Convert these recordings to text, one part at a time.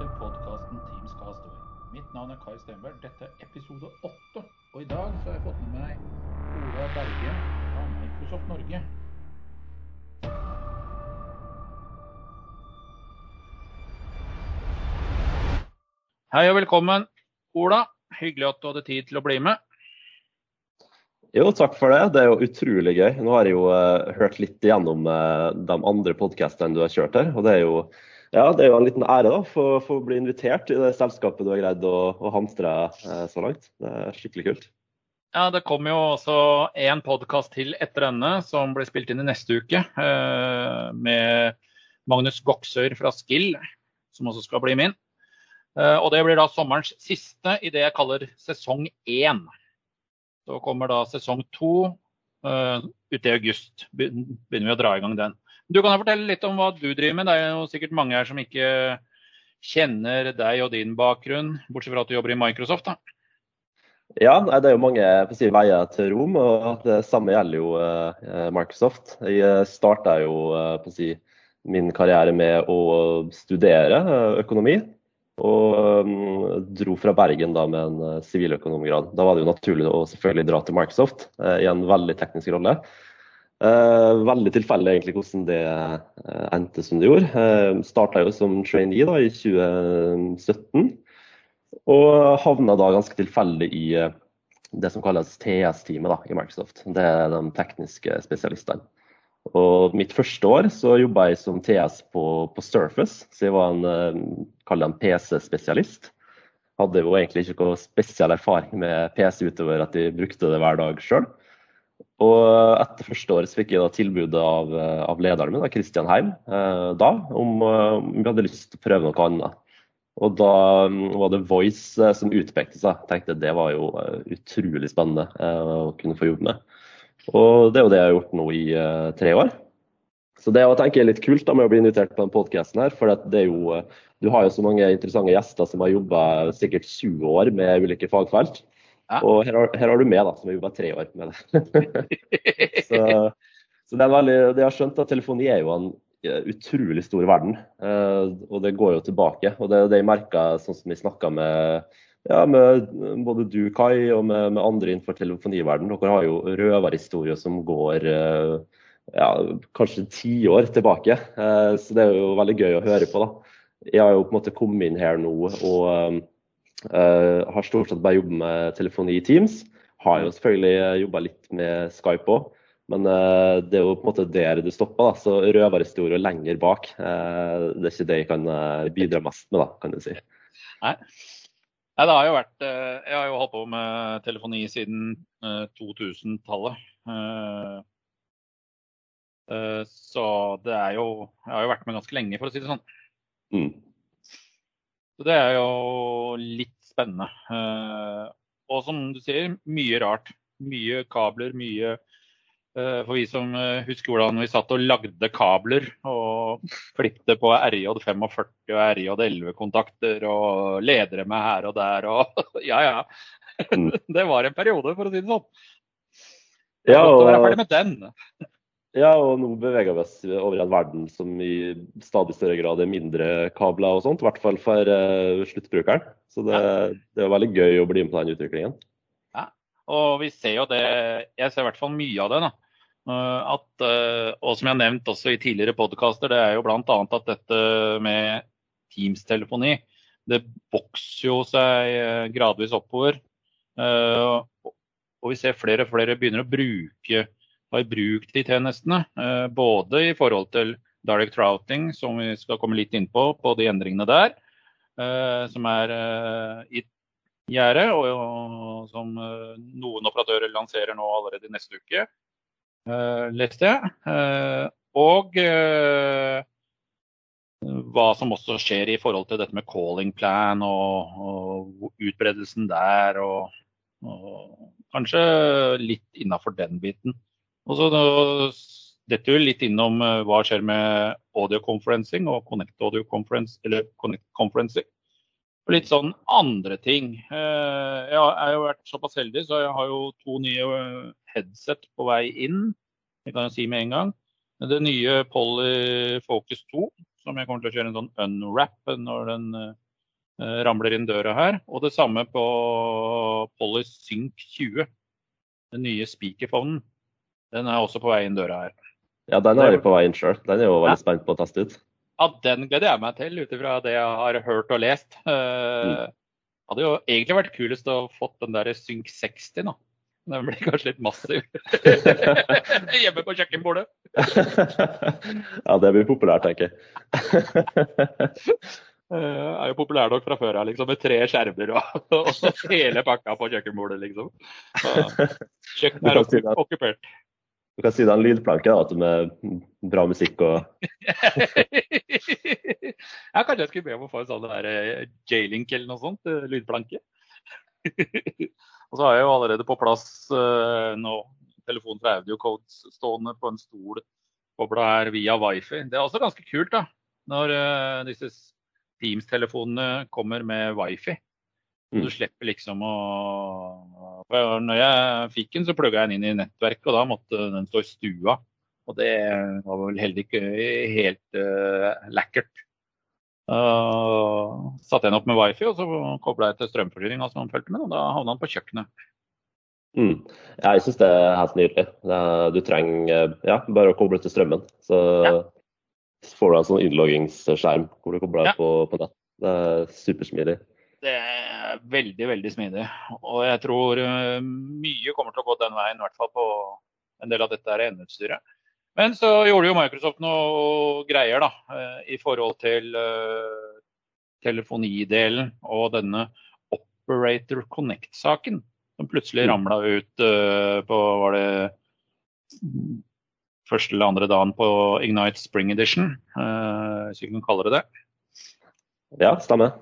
til podkasten Teams Castaway. Mitt navn er Kai Stenberg. Dette er episode åtte. Og i dag så har jeg fått med meg Ola Berge fra Microsoft Norge. Hei og velkommen, Ola. Hyggelig at du hadde tid til å bli med. Jo, takk for det. Det er jo utrolig gøy. Nå har jeg jo uh, hørt litt igjennom uh, de andre podkastene du har kjørt her. Og det er jo, ja, det er jo en liten ære da, for, for, å bli invitert i det selskapet du har greid å, å hamstre eh, så langt. Det er skikkelig kult. Ja, Det kommer jo også en podkast til etter denne, som blir spilt inn i neste uke. med Magnus Goksør fra Skill, som også skal bli min. Og det blir da sommerens siste i det jeg kaller sesong én. Så kommer da sesong to eh, ute i august. Begynner vi å dra i gang den. Du kan jo fortelle litt om hva du driver med. Det er jo sikkert mange her som ikke kjenner deg og din bakgrunn, bortsett fra at du jobber i Microsoft. da. Ja, det er jo mange si, veier til Rom, og det samme gjelder jo uh, Microsoft. Jeg eh, starta jo uh, si, min karriere med å studere økonomi. Og dro fra Bergen da med en siviløkonomgrad. Da var det jo naturlig å selvfølgelig dra til Microsoft i en veldig teknisk rolle. Uh, veldig tilfeldig egentlig hvordan det eh, endte som det gjorde. Eh, Starta jo som trainee da i 2017, og havna da ganske tilfeldig i eh, det som kalles TS-teamet i Microsoft. Det er de tekniske spesialistene. Og mitt første år så jobba jeg som TS på, på, Surface, så jeg var en, eh, en PC-spesialist. Hadde jo egentlig ikke noe spesiell erfaring med PC utover at jeg brukte det hver dag sjøl. Og etter første året fikk jeg tilbudet av, eh, av lederen min, Kristian Heim, eh, da, om, om vi hadde lyst til å prøve noe annet. Og da mm, var det Voice som utpekte seg. Tenkte det var jo utrolig spennende å kunne få jobbe med. Og det er jo det jeg har gjort nå i tre år. Så det å tenker er litt kult da med å bli invitert på den podkasten her, for det er jo, du har jo så mange interessante gjester som har jobba sikkert 20 år med ulike fagfelt. Ja. Og her har, her har, du med da, som har jobba tre år med det. så, så det, er veldig, det jeg har skjønt at telefoni er jo en eh, utrolig stor verden, uh, og det går jo tilbake. Og det er det jeg merka sånn som vi snakka med ja, med både du, Kai, og med, med andre innenfor telefoniverdenen. Dere har jo røverhistorier som går eh, ja, kanskje ti år tilbake. Eh, så det er jo veldig gøy å høre på. da. Jeg har jo på en måte kommet inn her nå og har stort sett bare jobbet med telefoni i Teams. Har jo selvfølgelig jobba litt med Skype òg. Men uh, det er jo på en måte der det stopper. da, Så røverhistorie lenger bak, det er ikke det jeg kan bidra mest med, da, kan du si. Nei. Nei, det har jo vært eh, Jeg har jo holdt på med telefoni siden 2000-tallet. Eh, eh, så det er jo Jeg har jo vært med ganske lenge, for å si det sånn. Mm. Så det er jo litt spennende. Og som du sier, mye rart. Mye kabler, mye Eh, for vi som eh, husker hvordan vi satt og lagde kabler og klippte på RJ45 og RJ11-kontakter og ledere med her og der og ja ja. Mm. Det var en periode, for å si det sånn. Ja, og, være ferdig med den. Ja, og nå beveger vi oss over i en verden som i stadig større grad er mindre kabler og sånt. I hvert fall for uh, sluttbrukeren. Så det, ja. det er veldig gøy å bli med på den utviklingen. Og vi ser jo det, jeg ser i hvert fall mye av det. da. Eh, at, eh, og som jeg har nevnt også i tidligere podkaster, det er jo bl.a. at dette med Teams-telefoni det vokser jo seg gradvis oppover. Og vi ser flere og flere begynner å bruke ha brukt de tjenestene. Både i forhold til direct routing, som vi skal komme litt inn på, på de endringene der. Som er i gjære, og som noen operatører lanserer nå allerede neste uke. Eh, leste jeg. Eh, og eh, hva som også skjer i forhold til dette med calling plan og, og utbredelsen der. Og, og, kanskje litt innafor den biten. Og så Dette er litt innom hva skjer med audio conferencing og Connect audio conference, eller Connect conferencing. Og litt sånn andre ting. Jeg har jo vært såpass heldig, så jeg har jo to nye headset på vei inn. Det kan jeg si med en gang. Det nye Poly Focus 2, som jeg kommer til å kjøre en sånn unwrap når den ramler inn døra her. Og det samme på Polysync 20. Den nye speakerphonen. Den er også på vei inn døra her. Ja, den er jo på vei inn sjøl. Den er jo veldig spent på å teste ut. Ja, den gleder jeg meg til, ut ifra det jeg har hørt og lest. Uh, mm. hadde jo egentlig vært kulest å fått den der Sync 60, da. Den blir kanskje litt massiv hjemme på kjøkkenbordet. ja, det blir populært, tenker jeg. Uh, er jo populær nok fra før av, liksom, med tre skjermer og, og hele pakka på kjøkkenbordet, liksom. Kjøkkenet er okkupert. Du kan si det er en lydplanke, da, med bra musikk og Ja, kanskje jeg skulle be om å få en sånn eh, J-link eller noe sånt, eh, lydplanke. og så har jeg jo allerede på plass uh, nå telefonen fra Audiocodes stående på en stol kobla her via wifi. Det er også ganske kult, da. Når uh, disse Teams-telefonene kommer med wifi. Mm. Du slipper liksom å Når jeg fikk den, så plugga jeg den inn i nettverket, og da måtte den stå i stua. Og det var vel heller ikke helt uh, lekkert. Uh, satte jeg den opp med wifi, og så kobla jeg til strømforsyninga som fulgte med, og da havna den på kjøkkenet. Mm. Ja, jeg syns det er helt nydelig. Du trenger ja, bare å koble til strømmen. Så ja. får du en sånn innloggingsskjerm hvor du kobler ja. på, på nett. Det er supersmidig. Det er veldig, veldig smidig. Og jeg tror uh, mye kommer til å gå den veien, i hvert fall på en del av dette enhetsstyret. Men så gjorde jo Microsoft noe greier da, uh, i forhold til uh, telefonidelen og denne Operator Connect-saken. Som plutselig mm. ramla ut på var det første eller andre dagen på Ignite Spring Edition, hvis vi kan kalle det det. Ja, stemmer.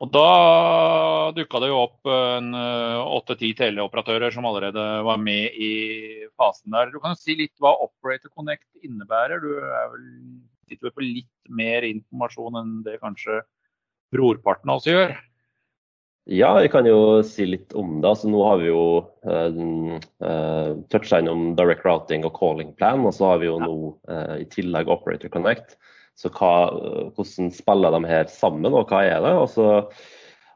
Og Da dukka det jo opp åtte-ti teleoperatører som allerede var med i fasen der. Du kan jo si litt hva Operator Connect innebærer. Du er vel, sitter vel på litt mer informasjon enn det kanskje brorparten av oss gjør? Ja, jeg kan jo si litt om det. Altså, nå har vi jo uh, uh, toucha innom direct routing og calling plan, og så har vi jo ja. nå uh, i tillegg Operator Connect. Så hva, hvordan spiller de her sammen, og hva er det? Altså,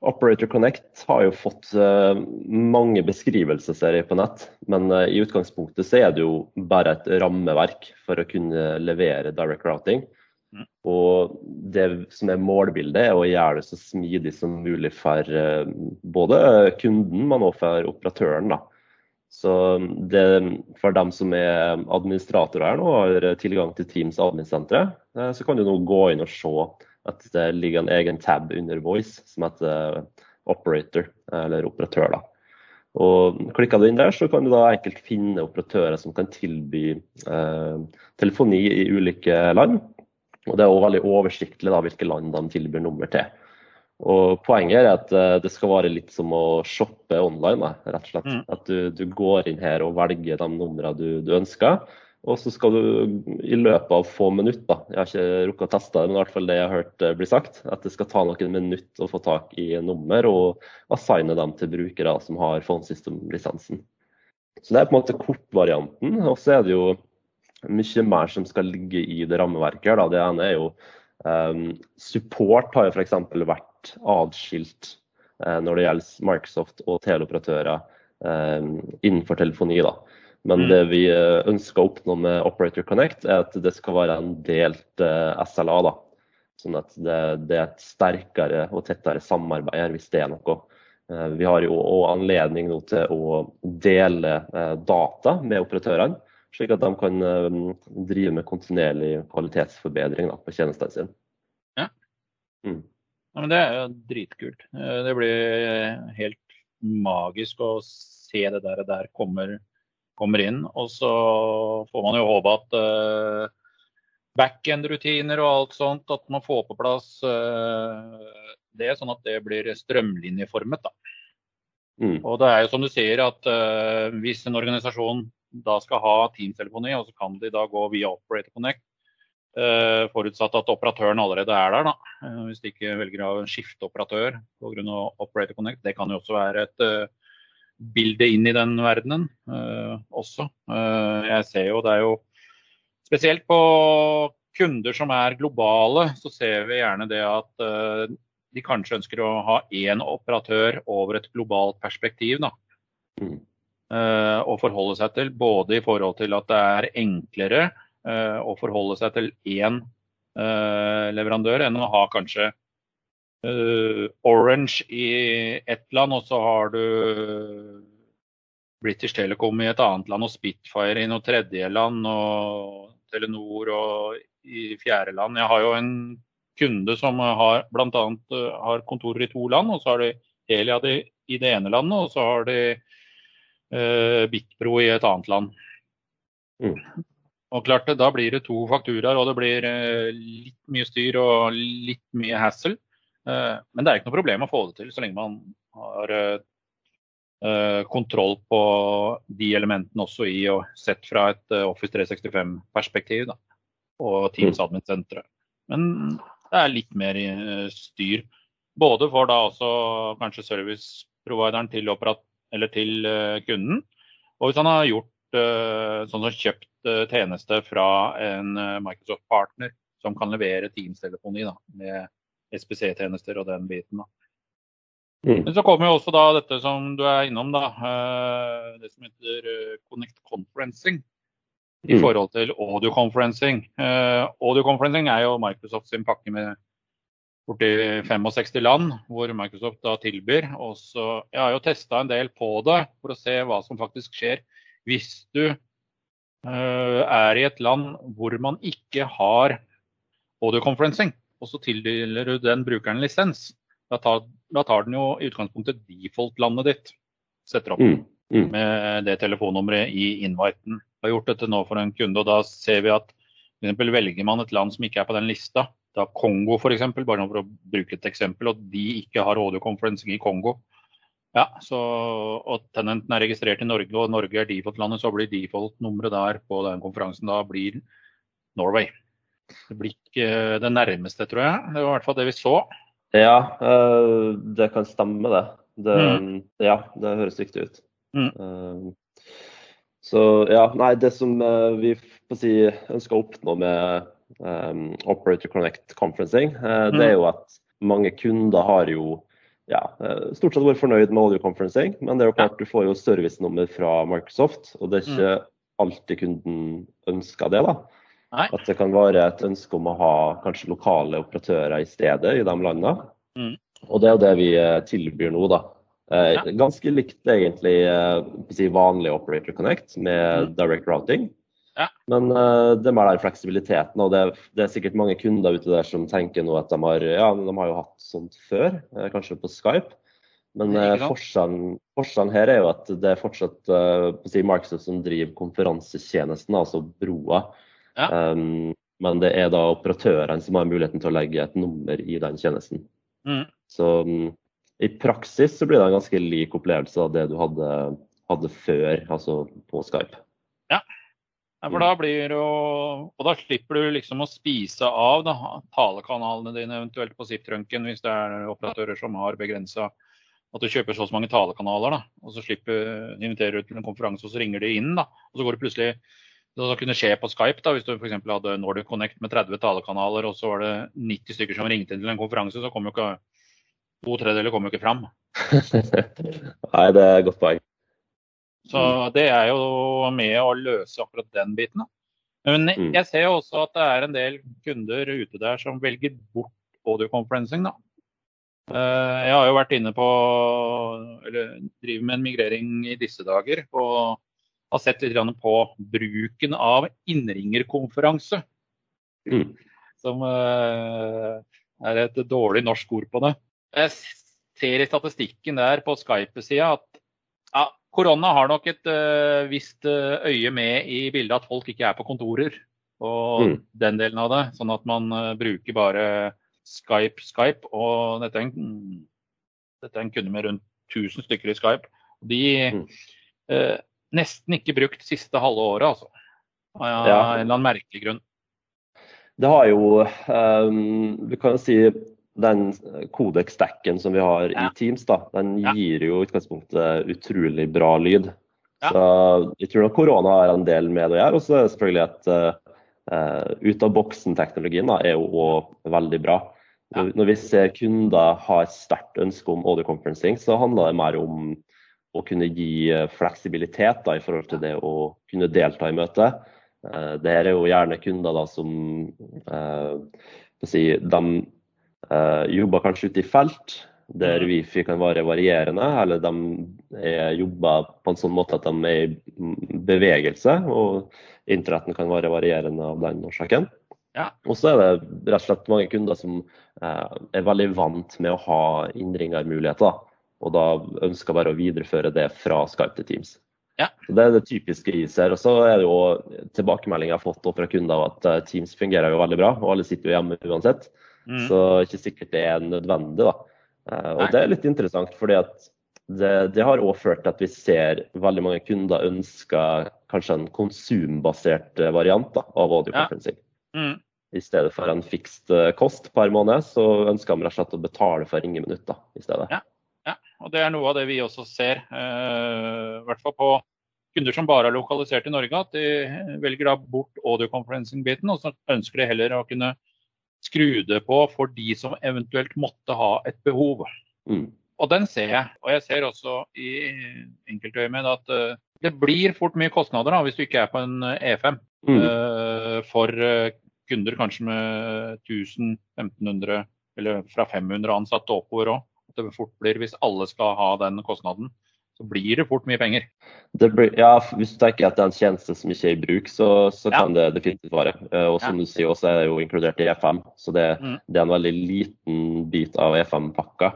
Operator Connect har jo fått uh, mange beskrivelsesserier på nett, men uh, i utgangspunktet så er det jo bare et rammeverk for å kunne levere direct routing. Mm. Og det som er målbildet, er å gjøre det så smidig som mulig for uh, både kunden, men også for operatøren. da. Så det, for dem som er administratorer her nå, har tilgang til Teams admin-sentre, eh, så kan du nå gå inn og se at det ligger en egen tab under Voice som heter Operator, eller operatør. da. Og Klikker du inn der, så kan du da enkelt finne operatører som kan tilby eh, telefoni i ulike land. Og Det er òg veldig oversiktlig da, hvilke land de tilbyr nummer til. Og Poenget er at eh, det skal være litt som å shoppe online. rett og slett. Mm. At du, du, går inn her og velger de numrene du, du, ønsker. Og så skal du i løpet av få minutter, jeg har ikke rukket å teste det, men i hvert fall det jeg har hørt eh, bli sagt, at det skal ta noen minutter å få tak i nummer og assigne dem til brukere som har phone system-lisensen. Så det er på en måte kortvarianten. Og så er det jo mye mer som skal ligge i det rammeverket. Da. Det ene er jo um, Support har jo f.eks. vært atskilt eh, når det gjelder Microsoft og teleoperatører eh, innenfor telefoni. da. Men mm. det vi eh, ønsker å oppnå med Operator Connect, er at det skal være en delt SLA. da. Sånn at det, det, er et sterkere og tettere samarbeid her, hvis det er noe. Vi har jo òg anledning til å dele data med operatørene, slik at de kan drive med kontinuerlig kvalitetsforbedring da, på tjenestene sine. Ja. Mm. Ja, men Det er jo dritkult. Eh, det blir helt magisk å se det der, der kommer, kommer inn. Og så får man jo håpe at uh, backend-rutiner og alt sånt, at man får på plass uh, det, sånn at det blir strømlinjeformet. da. Mm. Og det er jo som du sier at uh, hvis en organisasjon da skal ha Teams-telefoni, og så kan de da gå via Operator Connect, forutsatt at operatøren allerede er der. Da. Uh, hvis de ikke velger å skifte operatør pga. Operator Connect. Det kan jo også være et uh, bilde inn i den verdenen også. jeg ser jo det er jo spesielt på kunder som er globale, så ser vi gjerne det at de kanskje ønsker å ha én operatør over et globalt perspektiv. da. Mm. Å forholde seg til, både i forhold til at det er enklere å forholde seg til én uh, leverandør enn å ha kanskje Orange i ett land, og så har du British Telecom i et annet land og Spitfire i noe tredje land og Telenor og i fjerde land. Jeg har jo en kunde som har bl.a. har kontorer i to land, og så har de Helia i det ene landet, og så har de eh, Bitpro i et annet land. Mm. Og klart Da blir det to fakturaer, og det blir eh, litt mye styr og litt mye hassle. Eh, men det er ikke noe problem å få det til, så lenge man har eh, kontroll på de elementene også i og sett fra et Office 365-perspektiv. Og Teams mm. Admin-senteret. Men det er litt mer styr. Både for da også kanskje service-provideren til operat eller til eh, kunden. Og hvis han har gjort sånn som kjøpt eh, tjeneste fra en Microsoft-partner som kan levere Teams-telefoni med SPC-tjenester og den biten. da. Mm. Men så kommer jo også da dette som du er innom, da, det som heter Connect Conferencing. I mm. forhold til audio conferencing. audio conferencing er jo Microsoft sin pakke med borti 65 land hvor Microsoft da tilbyr. Også, jeg har jo testa en del på det for å se hva som faktisk skjer hvis du uh, er i et land hvor man ikke har audioconferencing, og så tildeler du den brukeren lisens. Da tar, da tar den jo i utgangspunktet default-landet ditt. Setter opp mm, mm. med det telefonnummeret i inviten. Jeg har gjort dette nå for en kunde, og da ser vi at f.eks. velger man et land som ikke er på den lista, da Kongo f.eks., bare for å bruke et eksempel, og de ikke har audioconferencing i Kongo. Ja, så, og tenenten er registrert i Norge, og Norge er default-landet, så blir default-nummeret der på den konferansen da blir Norway. Det blir ikke det nærmeste, tror jeg. Det var i hvert fall det vi så. Ja, eh, det kan stemme, det. det mm. Ja, det høres riktig ut. Mm. Eh, så ja, nei, det som eh, vi si, ønsker å oppnå med um, Operator Connect Conferencing, det er mm. jo at mange kunder har jo ja, uh, stort sett vært fornøyd med audio men det er jo klart du får jo servicenummer fra Microsoft, og det er ikke mm. alltid kunden ønsker det. da. Nei. At det kan være et ønske om å ha kanskje lokale operatører i stedet i de landene. Mm. Og det er jo det vi uh, tilbyr nå, da. Ja. Ganske likt egentlig si vanlig Operator Connect med mm. direct routing. Ja. Men uh, det er mer den fleksibiliteten. og det, det, er sikkert mange kunder ute der som tenker nå at de har, ja, de har jo hatt sånt før, uh, kanskje på Skype. Men uh, forskjellen, forskjellen, her er jo at det er fortsatt uh, si Microsoft som driver konferansetjenesten, altså broa. Ja. Um, men det er da operatørene som har muligheten til å legge et nummer i den tjenesten. Mm. Så um, i praksis så blir det en ganske lik opplevelse av det du hadde, hadde før, altså på Skype. For da blir jo, og da slipper du liksom å spise av da, talekanalene dine, eventuelt på SIP-trunken, hvis det er operatører som har begrensa at du kjøper så mange talekanaler. da, og Så slipper, inviterer du til en konferanse, og så ringer de inn. da, og så går det plutselig det kunne skje på Skype, da, hvis du f.eks. hadde Nordic Connect med 30 talekanaler, og så var det 90 stykker som ringte inn til en konferanse, så kom jo ikke to tredjedeler kom jo ikke fram. Nei, det er et godt poeng. Så mm. det er jo med å løse akkurat den biten. Men mm. jeg ser jo også at det er en del kunder ute der som velger bort audioconferencing. da. Eh, jeg har jo vært inne på, eller driver med en migrering i disse dager. og har sett litt på bruken av innringerkonferanse. Mm. Som uh, er et dårlig norsk ord på det. Jeg ser i statistikken der på Skype-sida at ja, Korona har nok et uh, visst uh, øye med i bildet at folk ikke er på kontorer. Og mm. den delen av det. Sånn at man uh, bruker bare Skype, Skype. Og dette er, en, dette er en kunde med rundt 1000 stykker i Skype. De mm. nesten ikke brukt siste halve året, altså. Av ja, en eller annen merkelig grunn. Det har jo um, Vi kan jo si den kodekstacken som vi har ja. i Teams, da, den gir jo i utgangspunktet utrolig bra lyd. Ja. Så jeg tror nok korona har en del med det å gjøre. Og så er det selvfølgelig at uh, ut av boksen-teknologien er jo òg veldig bra. Når, når vi ser kunder ha et sterkt ønske om audio conferencing, så handler det mer om å kunne gi eh, fleksibilitet da, i forhold til det å kunne delta i møtet. Uh, det er jo gjerne kunder da, som uh, si, de eh, jobber kanskje ute i felt, der mm. Wifi kan være varierende, eller de er, jobber på en sånn måte at de er i bevegelse. og Internetten kan være varierende av den årsaken. Ja. Og så er det rett og slett mange kunder som eh, er veldig vant med å ha innringermuligheter. Og da ønsker bare å videreføre det fra Skype til Teams. Ja. Så Det er det typiske jeg ser. Og så er det jo tilbakemeldinger jeg har fått fra kunder at eh, Teams fungerer jo veldig bra, og alle sitter jo hjemme uansett. Mm. Så ikke sikkert det er nødvendig. da. Eh, og Nei. det er litt interessant, fordi at det, det har òg ført til at vi ser veldig mange kunder ønsker kanskje en konsumbasert variant da, av audioconferencing. Ja. Mm. I stedet for en fikst eh, kost per måned, så ønsker de rett og slett å betale for ringeminutter i stedet. Ja, ja, og det er noe av det vi også ser, uh, i hvert fall på kunder som bare er lokalisert i Norge, at de velger da bort audioconferencing-biten, og så ønsker de heller å kunne skru det på for de som eventuelt måtte ha et behov. Mm. Og den ser jeg. Og jeg ser også i enkeltøyemed at uh, det blir fort mye kostnader da, hvis du ikke er på en E5 mm. uh, for kunder kanskje med 1000-1500 eller fra 500 ansatte oppover òg. Det fort blir, hvis alle skal ha den kostnaden, så blir det fort mye penger. Blir, ja, Hvis du tenker at det er en tjeneste som ikke er i bruk, så, så ja. kan det definitivt være. Eh, og som ja. du sier, også er det jo inkludert i E5, så det, mm. det er en veldig liten bit av E5-pakka.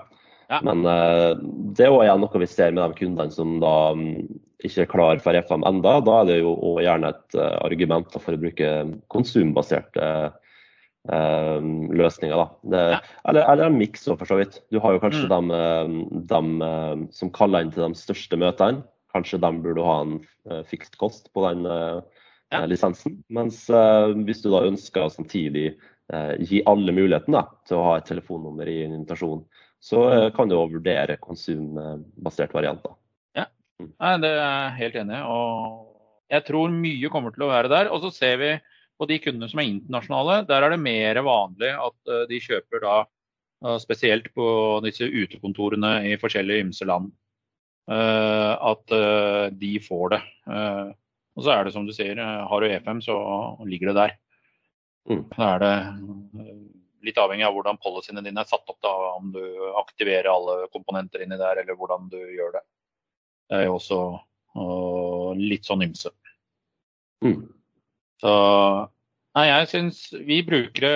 Ja. Men uh, det er òg noe vi ser med de kundene som da um, ikke er klar for FM enda. Da er det jo gjerne et uh, argument for å bruke konsumbaserte uh, løsninger. Da. Det, ja. Eller, eller, en miks for så vidt. Du har jo kanskje mm. de, de som kaller inn til de største møtene. Kanskje de burde ha en fikst kost på den ja. lisensen. Mens hvis du da ønsker å samtidig gi alle muligheten da, til å ha et telefonnummer i en invitasjon, så eh, kan du òg vurdere konsumbasert variant. Ja, mm. Nei, det er jeg helt enig i. Og jeg tror mye kommer til å være der. Og så ser vi på de kundene som er internasjonale, der er det mer vanlig at eh, de kjøper da eh, spesielt på disse utekontorene i forskjellige ymse land. At de får det. Og så er det som du sier, har du E5 så ligger det der. Mm. Da er det litt avhengig av hvordan policyene dine er satt opp, da, om du aktiverer alle komponenter inni der, eller hvordan du gjør det. Det er jo også litt sånn ymse. Mm. Så nei, jeg syns vi bruker det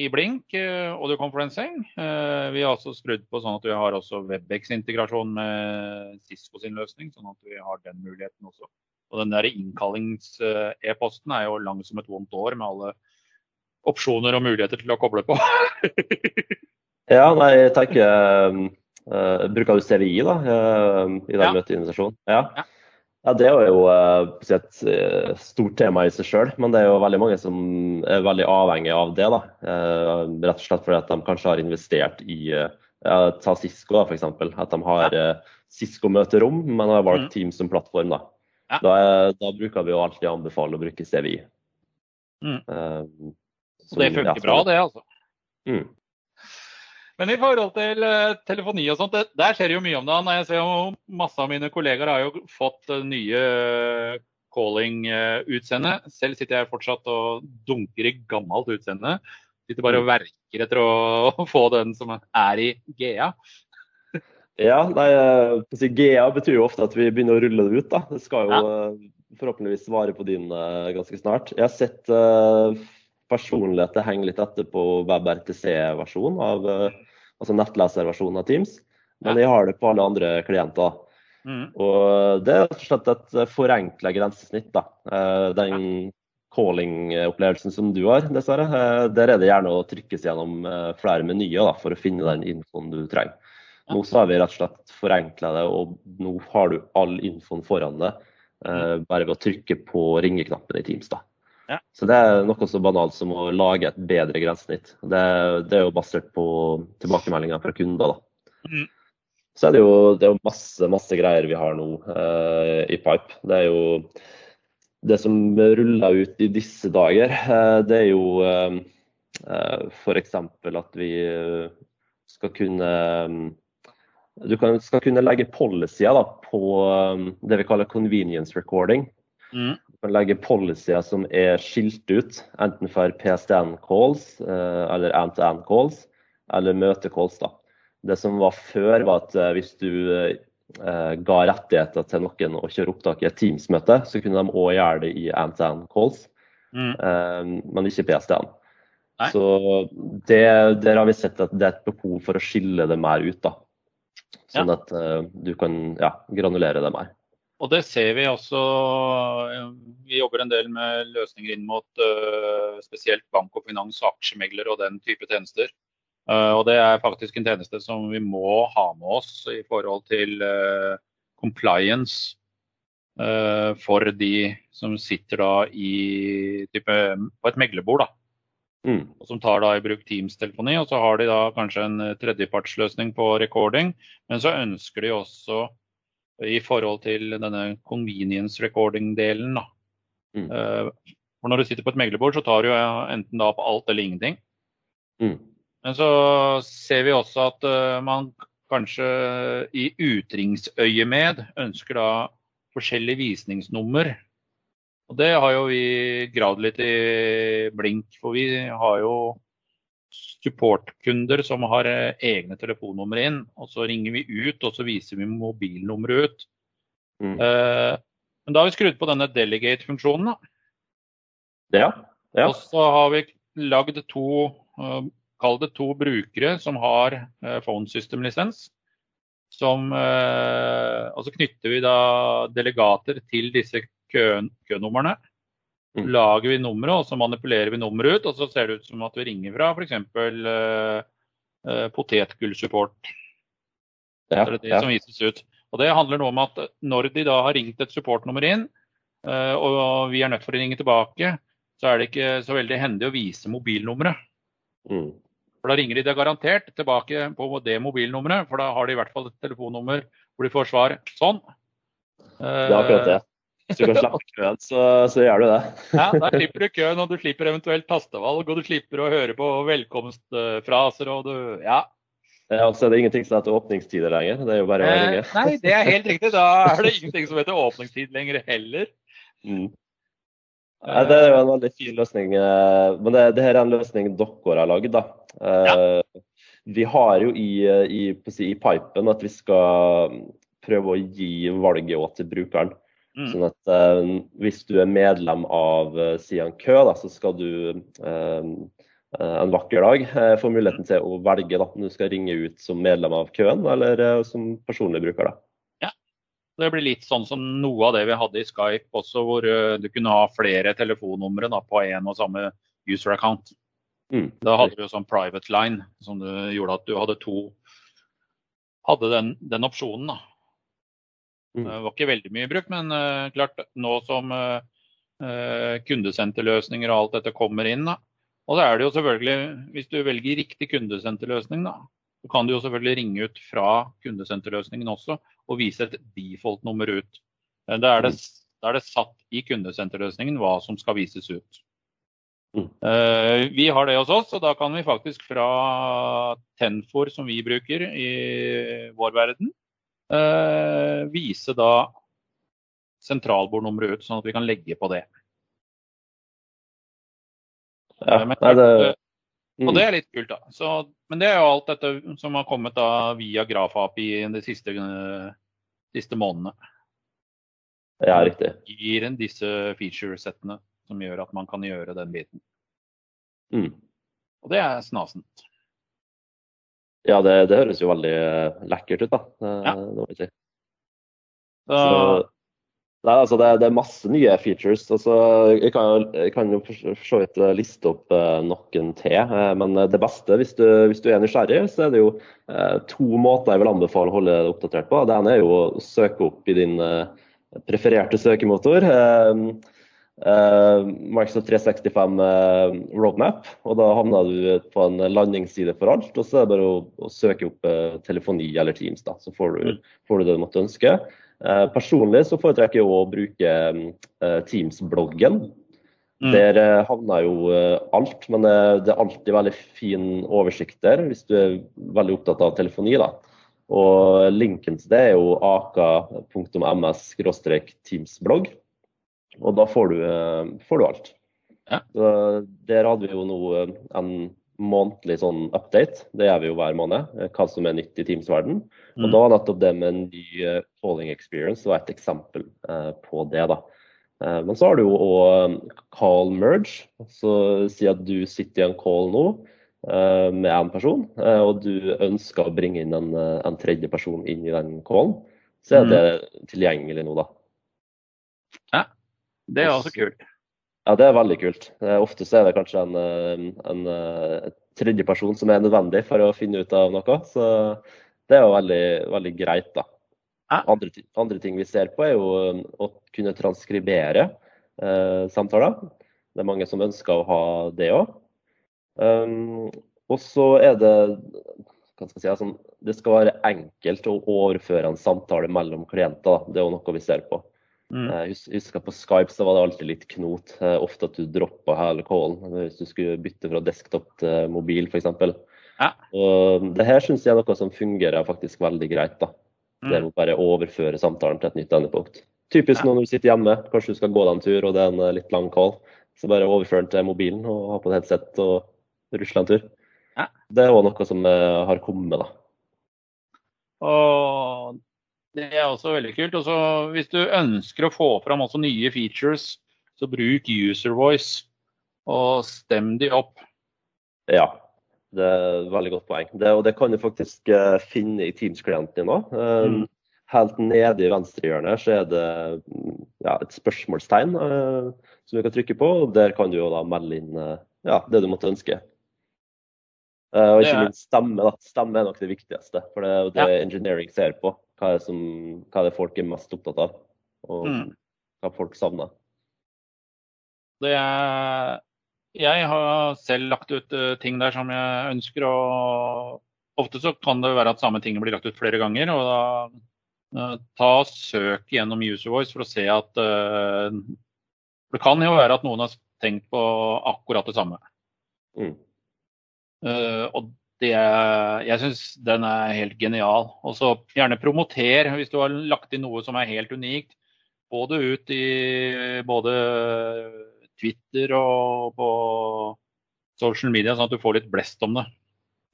i blink, audio conferencing. Uh, vi har også skrudd på sånn at vi har også Webex-integrasjon med Cisco sin løsning, sånn at vi har den muligheten også. Og den der innkallings-e-posten er jo lang som et vondt år med alle opsjoner og muligheter til å koble på. ja, nei, jeg tenker uh, Bruker du CVI da, uh, i den ja. møteinvitasjonen? Ja. ja. Ja. Det er jo et stort tema i seg sjøl, men det er jo veldig mange som er veldig avhengig av det. da. Rett og slett fordi at de kanskje har investert i Ta Cisco, da, f.eks. At de har ja. Cisco-møterom, men har valgt mm. Teams som plattform. Da. Ja. Da, da, bruker vi jo alltid anbefale å bruke CVI. Mm. Så det funker bra, det, altså. Mm. Men i forhold til uh, telefoni og sånt, der skjer jo mye om dagen. Jeg ser jo Masse av mine kollegaer har jo fått uh, nye calling-utseende. Selv sitter jeg fortsatt og dunker i gammelt utseende. Sitter bare og verker etter å, få den som er i GA. ja, nei, GA betyr jo ofte at vi begynner å rulle det ut. da. Det skal jo ja. forhåpentligvis svare på din ganske snart. Jeg har sett personlig at det henger litt etter på WebRTC-versjonen, av, eh, altså nettleserversjonen av Teams. Men jeg har det på alle andre klienter. Mm. Og det er rett og slett et forenkla grensesnitt. da. Eh, den calling-opplevelsen som du har, dessverre, eh, der er det gjerne å trykkes gjennom flere menyer da, for å finne den infoen du trenger. Nå så har vi rett og slett forenkla det, og nå har du all infoen foran deg bare ved å trykke på ringeknappen i Teams. da. Ja. Så det er noe så banalt som å lage et bedre grensesnitt. Det, det, er jo basert på tilbakemeldinger fra kunder. da. Mm. Så er det jo, det er jo masse, masse greier vi har nå eh, i Pipe. Det er jo det som ruller ut i disse dager, eh, det er jo eh, F.eks. at vi skal kunne du kan, skal kunne legge policyer på det vi kaller convenience recording. Mm. Kan legge policyer som er skilt ut, enten for PSTN calls eller end-to-end calls, eller møtecalls. da. Det som var før, var at hvis du ga rettigheter til noen å kjøre opptak i et Teams-møte, så kunne de òg gjøre det i end-to-end calls, mm. men ikke PSTN. Nei. Så det, Der har vi sett at det er et behov for å skille det mer ut. da. Sånn ja. at du kan ja, granulere det mer. Og det ser vi også. Vi jobber en del med løsninger inn mot uh, spesielt bank og finans, aksjemegler og den type tjenester. Uh, og det er faktisk en tjeneste som vi må ha med oss i forhold til compliance for de som sitter da i type, på et meglerbord. da Mm. og som tar da i bruk Teams-telefoni. Og så har de da kanskje en eh, tredjepartsløsning på recording, men så ønsker de også i forhold til denne convenience recording-delen. Mm. Uh, for når du sitter på et meglerbord, så tar du enten da på alt eller ingenting. Mm. Men så ser vi også at uh, man kanskje i utringsøyemed ønsker da forskjellige visningsnummer og det har jo vi gravd litt i blink, for vi har jo supportkunder som har eh, egne telefonnumre inn. Og så ringer vi ut, og så viser vi mobilnummeret ut. Mm. Eh, men da har vi skrudd på denne delegate-funksjonen. Ja, ja. Og så har vi lagd to, uh, kall det to brukere som har uh, phone system-lisens. Som Og så knytter vi da delegater til disse kønumrene. Mm. Lager vi nummeret, og så manipulerer vi nummeret ut. Og så ser det ut som at vi ringer fra f.eks. Uh, uh, potetgullsupport. Ja, det er det ja. som vises ut. Og Det handler noe om at når de da har ringt et supportnummer inn, uh, og vi er nødt for å ringe tilbake, så er det ikke så veldig hendig å vise mobilnummeret. Mm. For Da ringer de det garantert tilbake på det mobilnummeret, for da har de i hvert fall et telefonnummer hvor de får svar sånn. Det er akkurat det. Hvis du kan slippe køen, så, så, gjør du det. ja, Da slipper du køen, og du slipper eventuelt tastevalg, og du slipper å høre på velkomstfraser. og du, ja. Ja, så er det ingenting som heter åpningstider lenger. Det er jo bare å ringe. Eh, nei, det er helt riktig. Da er det ingenting som heter åpningstid lenger heller. Mm. Ja, det er jo en veldig fin løsning. Eh, men det, det her er en løsning dere har lagd. da. Ja. Eh, vi har jo i, i, i, pipen at vi skal prøve å gi valget til brukeren. Mm. Sånn at eh, Hvis du er medlem av eh, Sian Kø, da, så skal du eh, en vakker dag få muligheten til å velge da, om du skal ringe ut som medlem av køen eller som personlig bruker. da. Ja, Det blir litt sånn som noe av det vi hadde i Skype også, hvor du kunne ha flere telefonnumre da, på én og samme user account. Mm. Da hadde du jo sånn private line, som du gjorde at du hadde to hadde den, den opsjonen. da. Mm. Det var ikke veldig mye brukt, men uh, klart nå som uh, kundesenterløsninger og alt dette kommer inn, da. Og så er det jo selvfølgelig, hvis du velger riktig kundesenterløsning, da, så kan du jo selvfølgelig ringe ut fra kundesenterløsningen også og vise et default-nummer ut. Da er, det, da er det satt i kundesenterløsningen hva som skal vises ut. Mm. Uh, vi har det hos oss, og da kan vi faktisk fra Tenfor, som vi bruker i vår verden, vise da sentralbordnummeret ut, sånn at vi kan legge på det. Ja, eh, men, nei, det... Mm. Og det er litt kult, da. Så, men det er jo alt dette som har kommet da via GrafAPI de siste, uh, siste månedene. Ja, riktig. Gir en disse feature-settene som gjør at man kan gjøre den biten. Mm. Og det er snasent. Ja, det, det, høres jo veldig eh, lekkert ut, da. Ja. Det må vi si. Så, nei, altså det, det, er masse nye features. Altså, jeg, kan, jeg kan jo for så vidt eh, liste opp uh, noen til. Men det beste, hvis du, hvis du, er nysgjerrig, så er det jo to måter jeg vil anbefale å holde deg oppdatert på. Det ene er jo å søke opp i din prefererte søkemotor. Uh, Microsoft 365 uh, eh, roadmap, og da havner du på en landingsside for alt. Og så er det bare å, å søke opp uh, telefoni eller Teams, da, så får du, mm. får du det du måtte ønske. personlig så foretrekker jeg å bruke Teams-bloggen. Mm. Der havner jo alt, men det er alltid veldig fin oversikt der hvis du er veldig opptatt av telefoni. da. Og linken til det er jo aka.ms-teamsblogg. Og da får du, får du alt. Ja. Så der hadde vi jo nå en månedlig sånn update. Det gjør vi jo hver måned, hva som er nytt i Teams-verden. Og mm. da var nettopp det med en ny calling experience var et eksempel på det. da. Eh, men så har du jo òg call merge. Så si at du sitter i en call nå eh, med én person, eh, og du ønsker å bringe inn en, en, tredje person inn i den callen. Så er det mm. tilgjengelig nå, da. Det er også kult. Ja, det er veldig kult. Ofte er det kanskje en, en, en tredje person som er nødvendig for å finne ut av noe. Så det er jo veldig, veldig greit, da. Andre, andre, ting vi ser på, er jo um, å kunne transkribere eh, samtaler. Det er mange som ønsker å ha det òg. Um, og så er det hva skal jeg si, altså, Det skal være enkelt å overføre en samtale mellom klienter. Det er jo noe vi ser på. Mm. Jeg eh, husker På Skype så var det alltid litt knot. Eh, ofte at du droppa hele callen hvis du skulle bytte fra desktop til mobil f.eks. Ja. Og det her syns jeg er noe som fungerer faktisk veldig greit. da. Det å bare overføre samtalen til et nytt endepunkt. Typisk ja. når du sitter hjemme, kanskje du skal gå deg en tur og det er en eh, litt lang call. Så bare overfør den til mobilen og ha på et headset og rusle en tur. Ja. Det er òg noe som eh, har kommet, da. Og det er også veldig kult. Også hvis du ønsker å få fram også nye features, så bruk user voice og stem de opp. Ja, det er et veldig godt poeng. Det, og det kan du faktisk uh, finne i Teams-klienten din òg. Um, mm. Helt nede i venstre hjørne så er det ja, et spørsmålstegn uh, som du kan trykke på. og Der kan du jo da melde inn uh, ja, det du måtte ønske. og ikke minst stemme. Da. Stemme er nok det viktigste. For det er jo det ja. engineering ser på. Hva er, som, hva er det folk er mest opptatt av, og mm. hva folk savner. Det er jeg har selv lagt ut uh, ting der som jeg ønsker. og Ofte så kan det være at samme ting blir lagt ut flere ganger. og da uh, Ta og Søk gjennom User Voice for å se at uh, Det kan jo være at noen har tenkt på akkurat det samme. Mm. og det, jeg syns den er helt genial. Og så gjerne promoter hvis du har lagt inn noe som er helt unikt. Både ut i både Twitter og på social media, sånn at du får litt blest om det.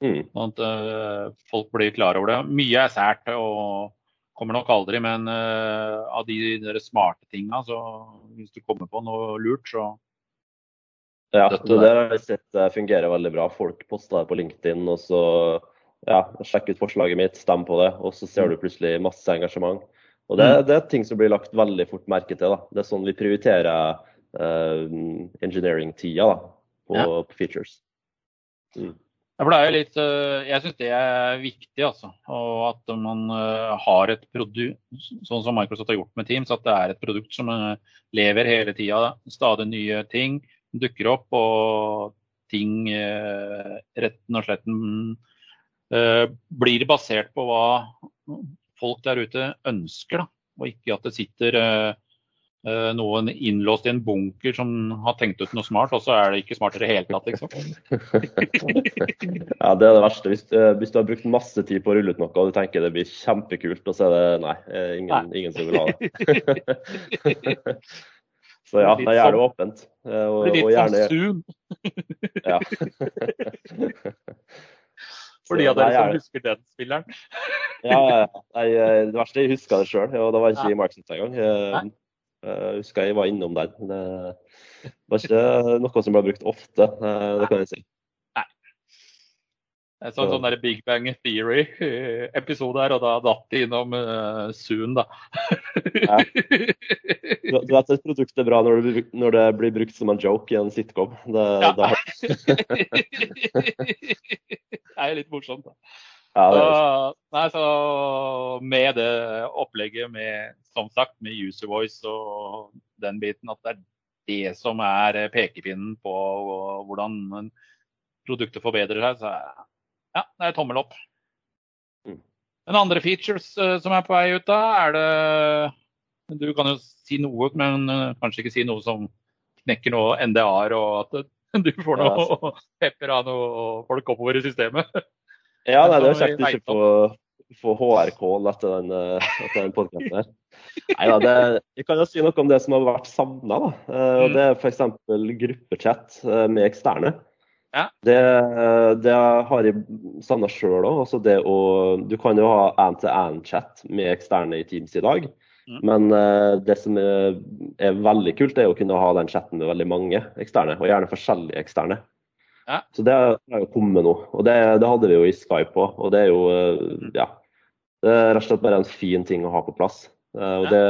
Mm. Sånn at uh, folk blir klar over det. Mye er sært og kommer nok aldri, men uh, av de der smarte tinga, så hvis du kommer på noe lurt, så Ja, det der har jeg sett eh, fungerer veldig bra. Folk poster det på LinkedIn, og så ja, sjekk ut forslaget mitt, stem på det, og så ser du plutselig masse engasjement. Og det, mm. det er ting som blir lagt veldig fort merke til. da. Det er sånn vi prioriterer uh, engineering-tida på, ja. på, features. Mm. Ja, for det er jo litt, uh, Jeg syns det er viktig. altså, og At man uh, har et produkt, sånn som Microsoft har gjort med Teams, at det er et produkt som lever hele tida. Stadig nye ting dukker opp, og ting retten og sletten blir basert på hva folk der ute ønsker. da, Og ikke at det sitter Uh, noen innlåst i en bunker som har tenkt ut noe smart, og så er det ikke smart i det hele tatt, liksom. ja, det er det verste. Hvis, hvis, du har brukt masse tid på å rulle ut noe og du tenker det blir kjempekult, og så er det nei, eh, ingen, nei. ingen som vil ha det. så ja, det er gjerne åpent. Uh, og, det blir litt gjerne... Zoom. ja. For de av dere som husker den spilleren. ja, jeg, det verste jeg husker det sjøl, og det var ikke i Marksens engang. Jeg husker jeg var innom der. Det var ikke noe som ble brukt ofte, eh, det kan jeg si. En sånn, sånn der Big Bang Theory-episode her, og da datt de innom uh, Zoom, da. ja. Du, du vet et produkt er bra når det, når det, blir brukt som en joke i en sitcom. Det, ja. da... det er litt morsomt, da. Ja, det så, nei, så med det opplegget med, som sagt, med user voice og den biten, at det er det som er pekepinnen på hvordan produktet forbedrer seg, så ja, det er tommel opp. Mm. Den andre features uh, som er på vei ut da, er det Du kan jo si noe, men uh, kanskje ikke si noe som knekker noe NDA-er, og at du får noe pepper av noe folk oppover i systemet. Ja, nei, det er kjekt ikke å få HR-call etter den, etter den podkasten her. Nei, da, det, jeg kan jo si noe om det som har vært savna. Uh, mm. Det er f.eks. gruppechat uh, med eksterne. Ja. Det, det, har jeg savna sjøl òg. Du kan jo ha end-to-end-chat med eksterne i Teams i dag. Mm. Men uh, det som er, er, veldig kult, er å kunne ha den chatten med veldig mange eksterne, og gjerne forskjellige eksterne. Ja. Så det har jo kommet nå. Og det, det hadde vi jo i Skype òg. Og det er jo uh, ja. Det er rett og slett bare en fin ting å ha på plass. Uh, og det,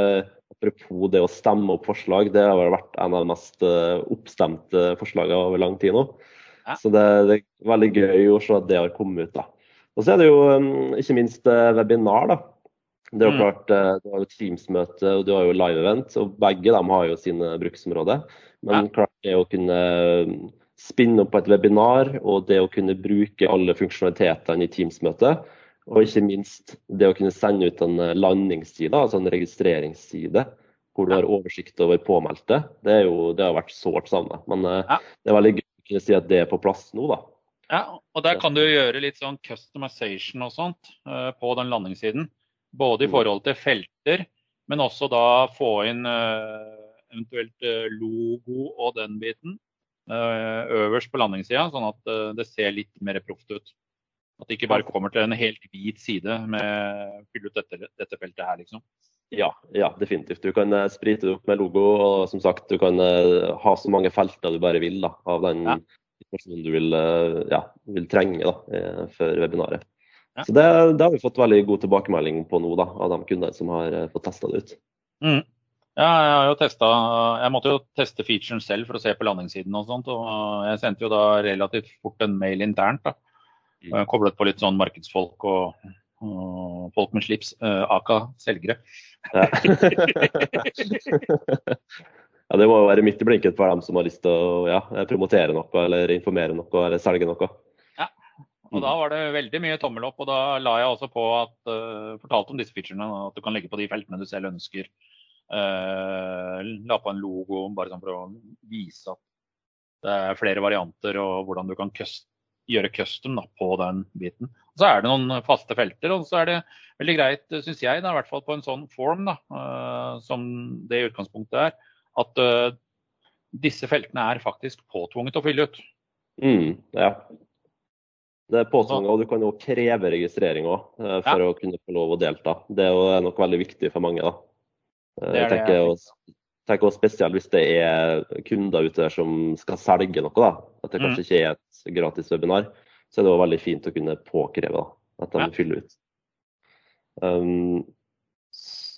Apropos det å stemme opp forslag, det har vært en av de mest oppstemte forslagene over lang tid nå. Så det, det, er veldig gøy å se at det har kommet ut. da. Og så er det jo um, ikke minst webinar. da. Det er jo mm. klart, eh, Du har jo Teams-møte og du har jo live-event, og begge de har jo sine bruksområder. Men klart det å kunne eh, spinne opp på et webinar og det å kunne bruke alle funksjonalitetene i Teams-møtet, og ikke minst det å kunne sende ut en eh, landingsside, altså en registreringsside, hvor du har oversikt over påmeldte, det, jo, det har vært sårt savna. Men det er veldig gøy si at det er på plass nå, da. Ja, og der kan du gjøre litt sånn customization og sånt uh, på den landingssiden. Både i mm. forhold til felter, men også da få inn eh, eventuelt eh, logo og den biten eh, øverst på landingssida, sånn at det ser litt mer proft ut. At det ikke bare kommer til en helt hvit side med fylle ut dette, dette, feltet her, liksom. Ja, ja, definitivt. Du kan sprite det opp med logo, og som sagt, du kan ha så mange felter du bare vil da, av den ja. informasjonen du vil, ja, vil trenge da, før webinaret. Ja. Så det, det, har vi fått veldig god tilbakemelding på nå, da, av de kundene som har fått testa det ut. Mm. Ja, jeg har jo testet, jeg måtte jo teste featuren selv for å se på landingssiden og sånt. og Jeg sendte jo da relativt fort en mail internt. da, Koblet på litt sånn markedsfolk og, og folk med slips, uh, aka selgere. Ja. ja, det må jo være midt i blinken for dem som har lyst til å ja, promotere noe eller informere noe eller selge noe. Og Da var det veldig mye tommel opp. og Da la jeg også på at, uh, fortalte om disse featurene. At du kan legge på de feltene du selv ønsker. Uh, la på en logo bare sånn for å vise at det er flere varianter og hvordan du kan gjøre custom da, på den biten. Så er det noen faste felter. Og så er det veldig greit, syns jeg, da, i hvert fall på en sånn form da, uh, som det i utgangspunktet er, at disse feltene er faktisk påtvunget å fylle ut. Mm, ja. Det er påtvunget, og du kan jo kreve registrering eh, for ja. å kunne få lov å delta. Det er jo nok veldig viktig for mange. da. Eh, jeg tenker, også, tenker også spesielt hvis det er kunder ute der som skal selge noe. da, At det mm. kanskje mm. ikke er et gratis webinar. Så er det også veldig fint å kunne påkreve da, at de ja. fyller ut. Um,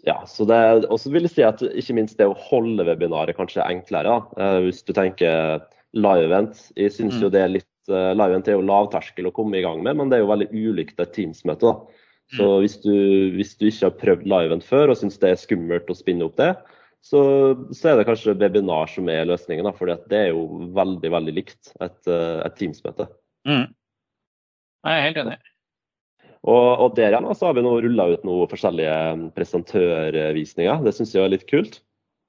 ja, så det, og så vil jeg si at ikke minst det å holde webinaret kanskje er enklere. da, uh, Hvis du tenker live event. Jeg syns mm. jo det er litt uh, Live-event er jo lavterskel å komme i gang med, men det er jo veldig ulikt et Teams-møte. Så mm. hvis du, hvis du, ikke har prøvd live-event før og syns det er skummelt å spinne opp det, så, så er det kanskje webinar som er løsningen. For det er jo veldig veldig likt et, eh, et Teams-møte. Mm. Jeg er helt enig. Og, og der igjen så har vi nå rulla ut noen forskjellige presentørvisninger. Det syns jeg er litt kult.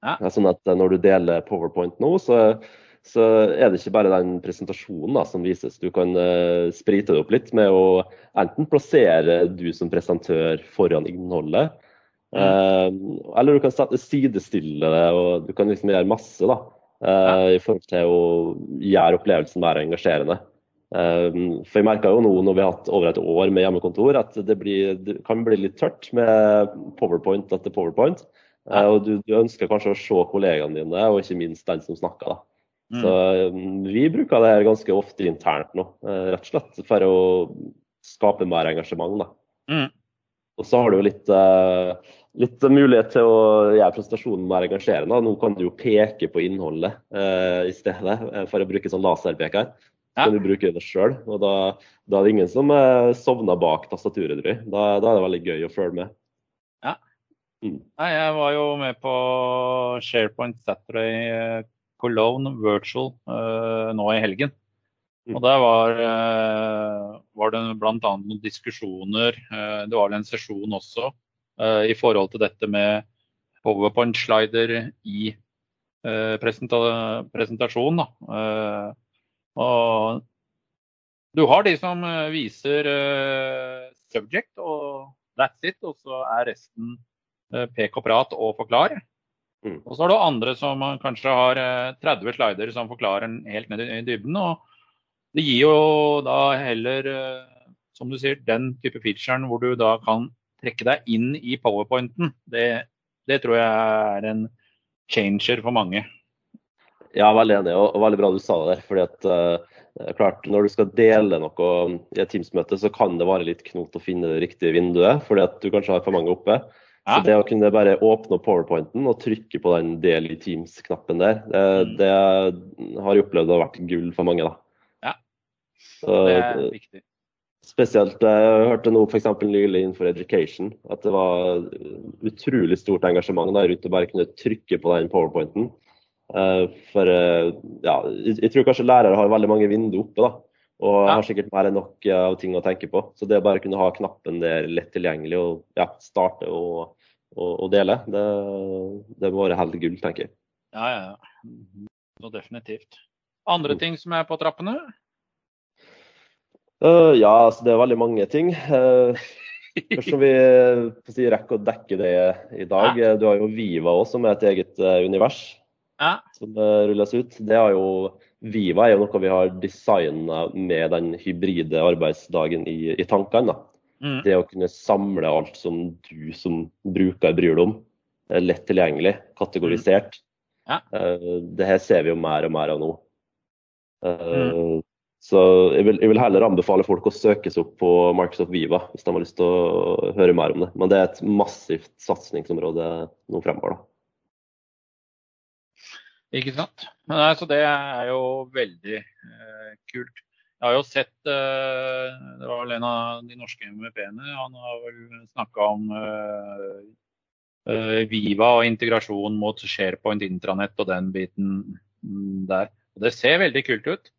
Ja. Sånn at Når du deler PowerPoint nå, så så er det ikke bare den presentasjonen da, som vises. Du kan uh, sprite det opp litt med å enten plassere du som presentør foran innholdet, eller du kan sidestille det, og du kan liksom gjøre masse da, uh, i forhold til å gjøre opplevelsen mer engasjerende. for jeg merka jo nå når vi har hatt over et år med hjemmekontor, at det, blir, det kan bli litt tørt med powerpoint etter powerpoint. og du, du, ønsker kanskje å se kollegaene dine, og ikke minst den som snakker. da. Mm. Så vi bruker det her ganske ofte internt nå, eh, rett og slett for å skape mer engasjement. da. Mm. Og så har du jo litt, uh, litt, mulighet til å gjøre prestasjonen mer engasjerende. Nå kan du jo peke på innholdet uh, i stedet, for å bruke sånn laserpeker. Ja. kan du bruke det sjøl. Og da, da, er det ingen som uh, sovner bak tastaturet, tror jeg. Da, da, er det veldig gøy å følge med. Ja. Mm. Nei, jeg var jo med på SharePoint Saturday Cologne Virtual uh, nå i helgen. Mm. Og Der var, uh, var det bl.a. noen diskusjoner, uh, det var en sesjon også, i forhold til dette med powerpoint-slider i presenta. Eh, og du har de som eh, viser eh, subject, og that's it. Og så er resten eh, pek og prat og forklar. Mm. Og så har du andre som kanskje har 30 slider som forklarer helt ned i dybden. og det gir jo da heller, som du sier, den type featuren hvor du da kan trekke deg inn i powerpointen. Det, det tror jeg er en changer for mange. Ja, veldig enig, og veldig bra du sa det der. fordi at uh, klart, Når du skal dele noe i et Teams-møte, så kan det være litt knot å finne det riktige vinduet, fordi at du kanskje har for mange oppe. Ja. Så det å kunne bare åpne opp powerpointen og trykke på den del i Teams-knappen der, det, mm. det, har jeg opplevd har vært gull for mange. da. Så, det er viktig. Spesielt jeg hørte noe f.eks. nylig innenfor education at det var utrolig stort engasjement der rundt å bare kunne trykke på den powerpointen. Uh, for uh, ja, jeg tror kanskje lærere har veldig mange vinduer oppe, da. Og ja. har sikkert mer enn nok av ting å tenke på. Så det å bare kunne ha knappen der lett tilgjengelig og ja, starte og, og, og dele, det, det må være helt gull, tenker jeg. Ja, ja. Så definitivt. Andre mm. ting som er på trappene? Uh, ja, altså det er veldig mange ting. Uh, først som vi si, rekker å dekke det i dag. Ja. Du har jo Viva også, som er et eget uh, univers ja. som rulles ut. Det er jo, Viva er jo noe vi har designa med den hybride arbeidsdagen i, i tankene. Mm. Det å kunne samle alt som du som bruker bryr deg om. Lett tilgjengelig, kategorisert. Mm. Ja. Det her ser vi jo mer og mer av nå. Mm. Så jeg vil, jeg vil, heller anbefale folk å søke seg opp på Microsoft Viva hvis de har lyst til å høre mer om det. Men det er et massivt satsingsområde nå fremover. da. Ikke sant. Men altså, det er jo veldig eh, kult. Jeg har jo sett eh, Det var vel en av de norske MVP-ene. Han har vel snakka om eh, eh, Viva og integrasjon mot SharePoint intranett og den biten mm, der. Og det ser veldig kult ut.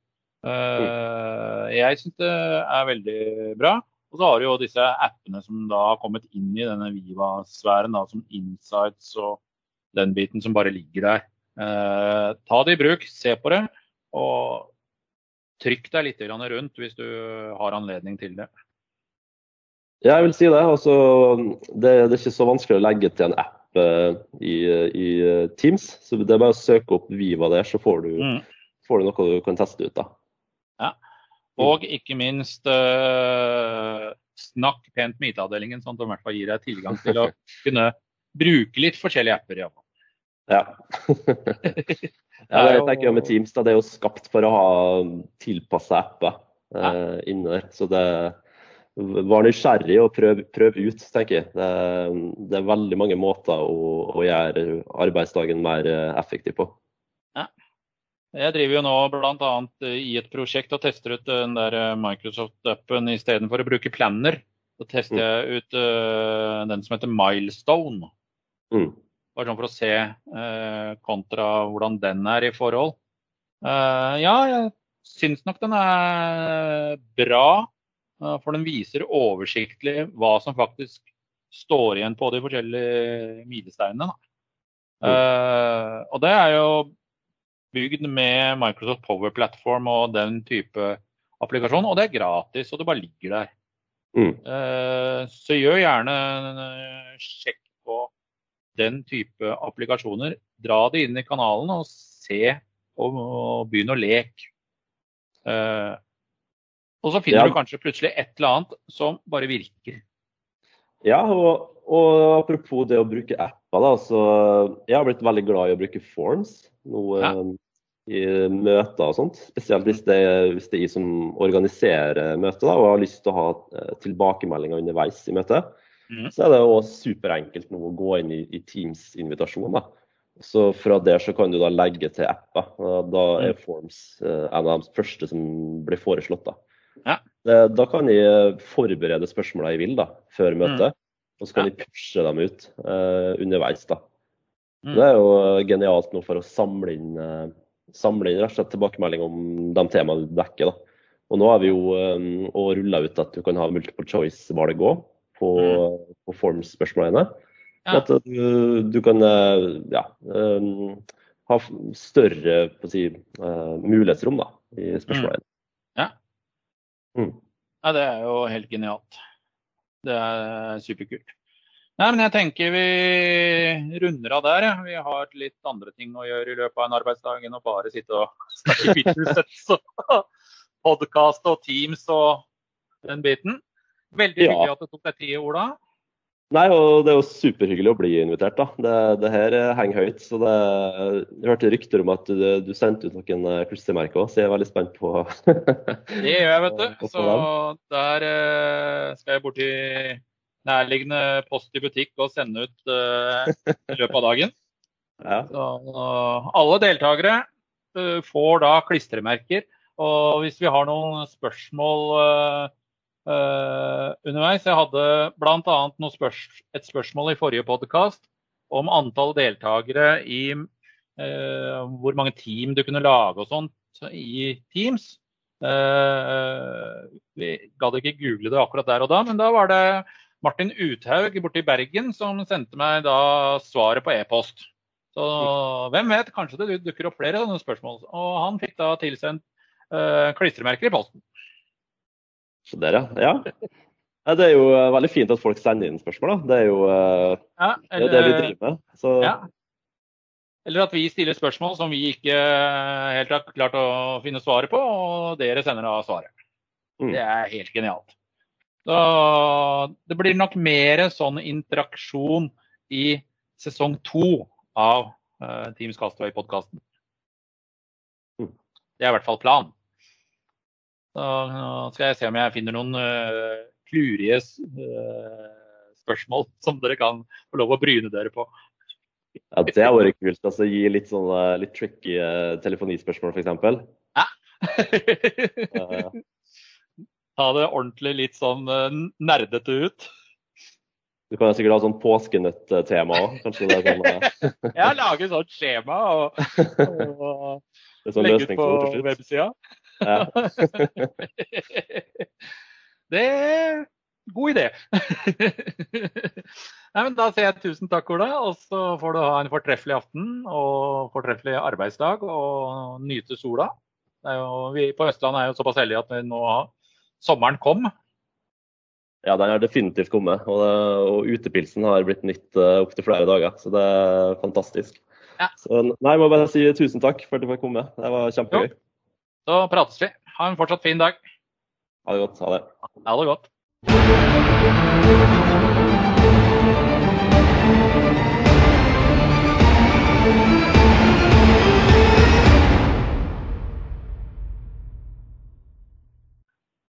Uh, jeg syns det er veldig bra. Og så har du jo disse appene som da har kommet inn i denne Viva-sfæren, som Insights og den biten som bare ligger der. Uh, ta det i bruk, se på det, og trykk deg litt rundt hvis du har anledning til det. Ja, jeg vil si det. Altså, det, det, er ikke så vanskelig å legge til en app uh, i, i, Teams. så Det er bare å søke opp Viva der, så får du, mm. får du noe du kan teste ut. da. Og ikke minst uh, snakk pent med IT-avdelingen, sånn at de i hvert fall gir deg tilgang til å kunne bruke litt forskjellige apper. Ja. ja. ja, det tenker jeg med Teams. Da, det er jo skapt for å ha tilpassa apper ja. inni Så det var nysgjerrig og prøv, prøv, ut, tenker jeg. Det, det, er veldig mange måter å, å gjøre arbeidsdagen mer eh, effektiv på. Jeg driver jo nå bl.a. i et prosjekt og tester ut den der eh, Microsoft-appen istedenfor å bruke Planner. Så tester mm. jeg ut uh, den som heter Milestone. Mm. Bare sånn for å se uh, kontra hvordan den er i forhold. Uh, ja, jeg syns nok den er bra. for den viser oversiktlig hva som faktisk står igjen på de forskjellige milesteinene. Mm. og det er jo bygd med Microsoft Power Platform og den type applikasjon, og det er gratis, og det bare ligger der. Mm. Uh, så gjør gjerne en sjekk på den type applikasjoner. Dra det inn i kanalen og se og, og begynn å leke. Uh, og så finner ja. du kanskje plutselig et eller annet som bare virker. Ja, og, og apropos det å bruke apper, da, så jeg har blitt veldig glad i å bruke Forms. Nå, ja i møter og sånt. Spesielt hvis det, hvis det er jeg som organiserer møtet da, og har lyst til å ha eh, tilbakemeldinger underveis i møtet. Mm. Så er det også superenkelt nå å gå inn i, i Teams-invitasjon. Så fra der så kan du da legge til apper. Da er mm. Forms eh, en av de første som blir foreslått. Da, ja. da kan jeg forberede spørsmåla jeg vil da, før mm. møtet. Mm. Og så kan jeg pushe dem ut eh, underveis. da. Mm. Det er jo genialt nå for å samle inn uh, samle inn rett og slett tilbakemelding om de temaene du dekker. Da. Og nå har vi jo um, rulla ut at du kan ha multiple choice-valg òg på, mm. på forms-spørsmålene. Ja. At du, du, kan eh, ja, um, ha større si, uh, mulighetsrom da, i spørsmålene. Mm. Ja. Mm. ja. Det er jo helt genialt. Det er superkult. Nei, men jeg tenker vi runder av der. Ja. Vi har litt andre ting å gjøre i løpet av en arbeidsdag enn å bare sitte og snakke fitness og podkast og Teams og den biten. Veldig ja. hyggelig at du tok deg tid, Ola. Nei, og Det er jo superhyggelig å bli invitert. da. Det, det her henger høyt. så det, Jeg hørte rykter om at du, du sendte ut noen eh, klistremerker òg, så jeg er veldig spent på Det gjør jeg, vet du. Så der eh, skal jeg bort til nærliggende post i butikk og sende ut uh, i løpet av dagen. Ja. Så, uh, alle deltakere uh, får da klistremerker. Og hvis vi har noen spørsmål underveis Jeg hadde bl.a. Spørs et spørsmål i forrige podkast om antall deltakere i hvor mange team du kunne lage og sånt i Teams. vi gadd ikke google det akkurat der og da, men da var det Martin Uthaug borte i Bergen som sendte meg da svaret på e-post. Så hvem vet, kanskje det dukker opp flere sånne spørsmål. Og han fikk da tilsendt uh, klistremerker i posten. Så der, ja. ja. Det er jo uh, veldig fint at folk sender inn spørsmål. Da. Det er jo uh, ja, eller, det, er det vi driver med. Så... Ja. Eller at vi stiller spørsmål som vi ikke helt har klart å finne svaret på, og dere sender da svaret. Mm. Det er helt genialt. Det blir nok mer sånn interaksjon i sesong to av uh, Teams Castaway-podkasten. Mm. Det er i hvert fall planen. Så skal jeg se om jeg finner noen uh, klurige uh, spørsmål som dere kan få lov å bryne dere på. Ja, Det har vært kult. altså Gi litt sånne litt tricky telefonispørsmål, f.eks. Ja. Ta det ordentlig litt sånn uh, nerdete ut. Du kan sikkert ha sånn påskenøtt-tema òg? Kanskje det er sånn uh... Jeg lager sånt skjema og, og sånn legger ut på websida. Ja. det er god idé. Nei, men Da sier jeg tusen takk, Ola. Og så får du ha en fortreffelig aften og fortreffelig arbeidsdag og nyte sola. Jo, vi på Østlandet er jo såpass heldige at vi nå har sommeren kom? Ja, den har definitivt kommet. Og, og utepilsen har blitt nytt uh, opptil flere dager. Så det er fantastisk. Ja. Så, nei, jeg må bare si tusen takk for at du fikk komme. Det var kjempegøy. Jo. Så prates vi. Ha en fortsatt fin dag. Ha det godt. Ha det. Ha det godt.